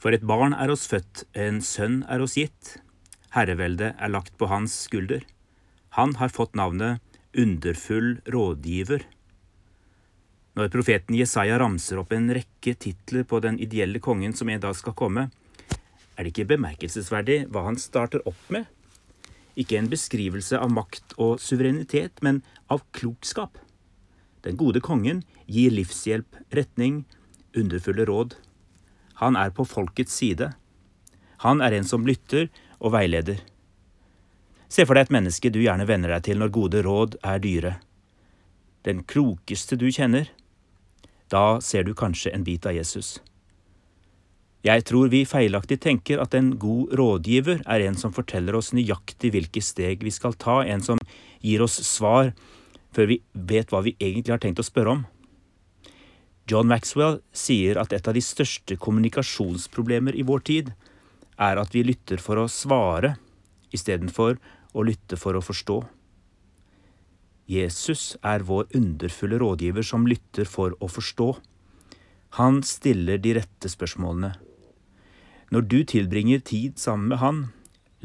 For et barn er oss født, en sønn er oss gitt. Herreveldet er lagt på hans skulder. Han har fått navnet Underfull rådgiver. Når profeten Jesaja ramser opp en rekke titler på den ideelle kongen som en dag skal komme, er det ikke bemerkelsesverdig hva han starter opp med? Ikke en beskrivelse av makt og suverenitet, men av klokskap. Den gode kongen gir livshjelp, retning, underfulle råd. Han er på folkets side. Han er en som lytter og veileder. Se for deg et menneske du gjerne venner deg til når gode råd er dyre. Den klokeste du kjenner. Da ser du kanskje en bit av Jesus. Jeg tror vi feilaktig tenker at en god rådgiver er en som forteller oss nøyaktig hvilke steg vi skal ta, en som gir oss svar før vi vet hva vi egentlig har tenkt å spørre om. John Maxwell sier at et av de største kommunikasjonsproblemer i vår tid er at vi lytter for å svare istedenfor å lytte for å forstå. Jesus er vår underfulle rådgiver som lytter for å forstå. Han stiller de rette spørsmålene. Når du tilbringer tid sammen med Han,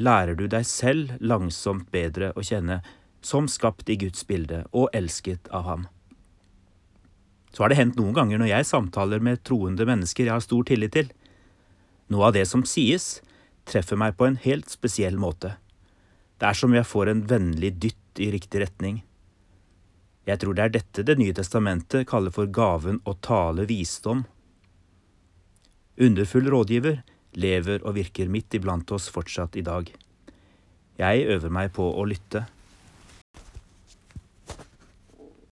lærer du deg selv langsomt bedre å kjenne, som skapt i Guds bilde og elsket av Ham. Så har det hendt noen ganger når jeg samtaler med troende mennesker jeg har stor tillit til. Noe av det som sies, treffer meg på en helt spesiell måte. Det er som jeg får en vennlig dytt i riktig retning. Jeg tror det er dette Det nye testamentet kaller for gaven å tale visdom. Underfull rådgiver lever og virker midt iblant oss fortsatt i dag. Jeg øver meg på å lytte.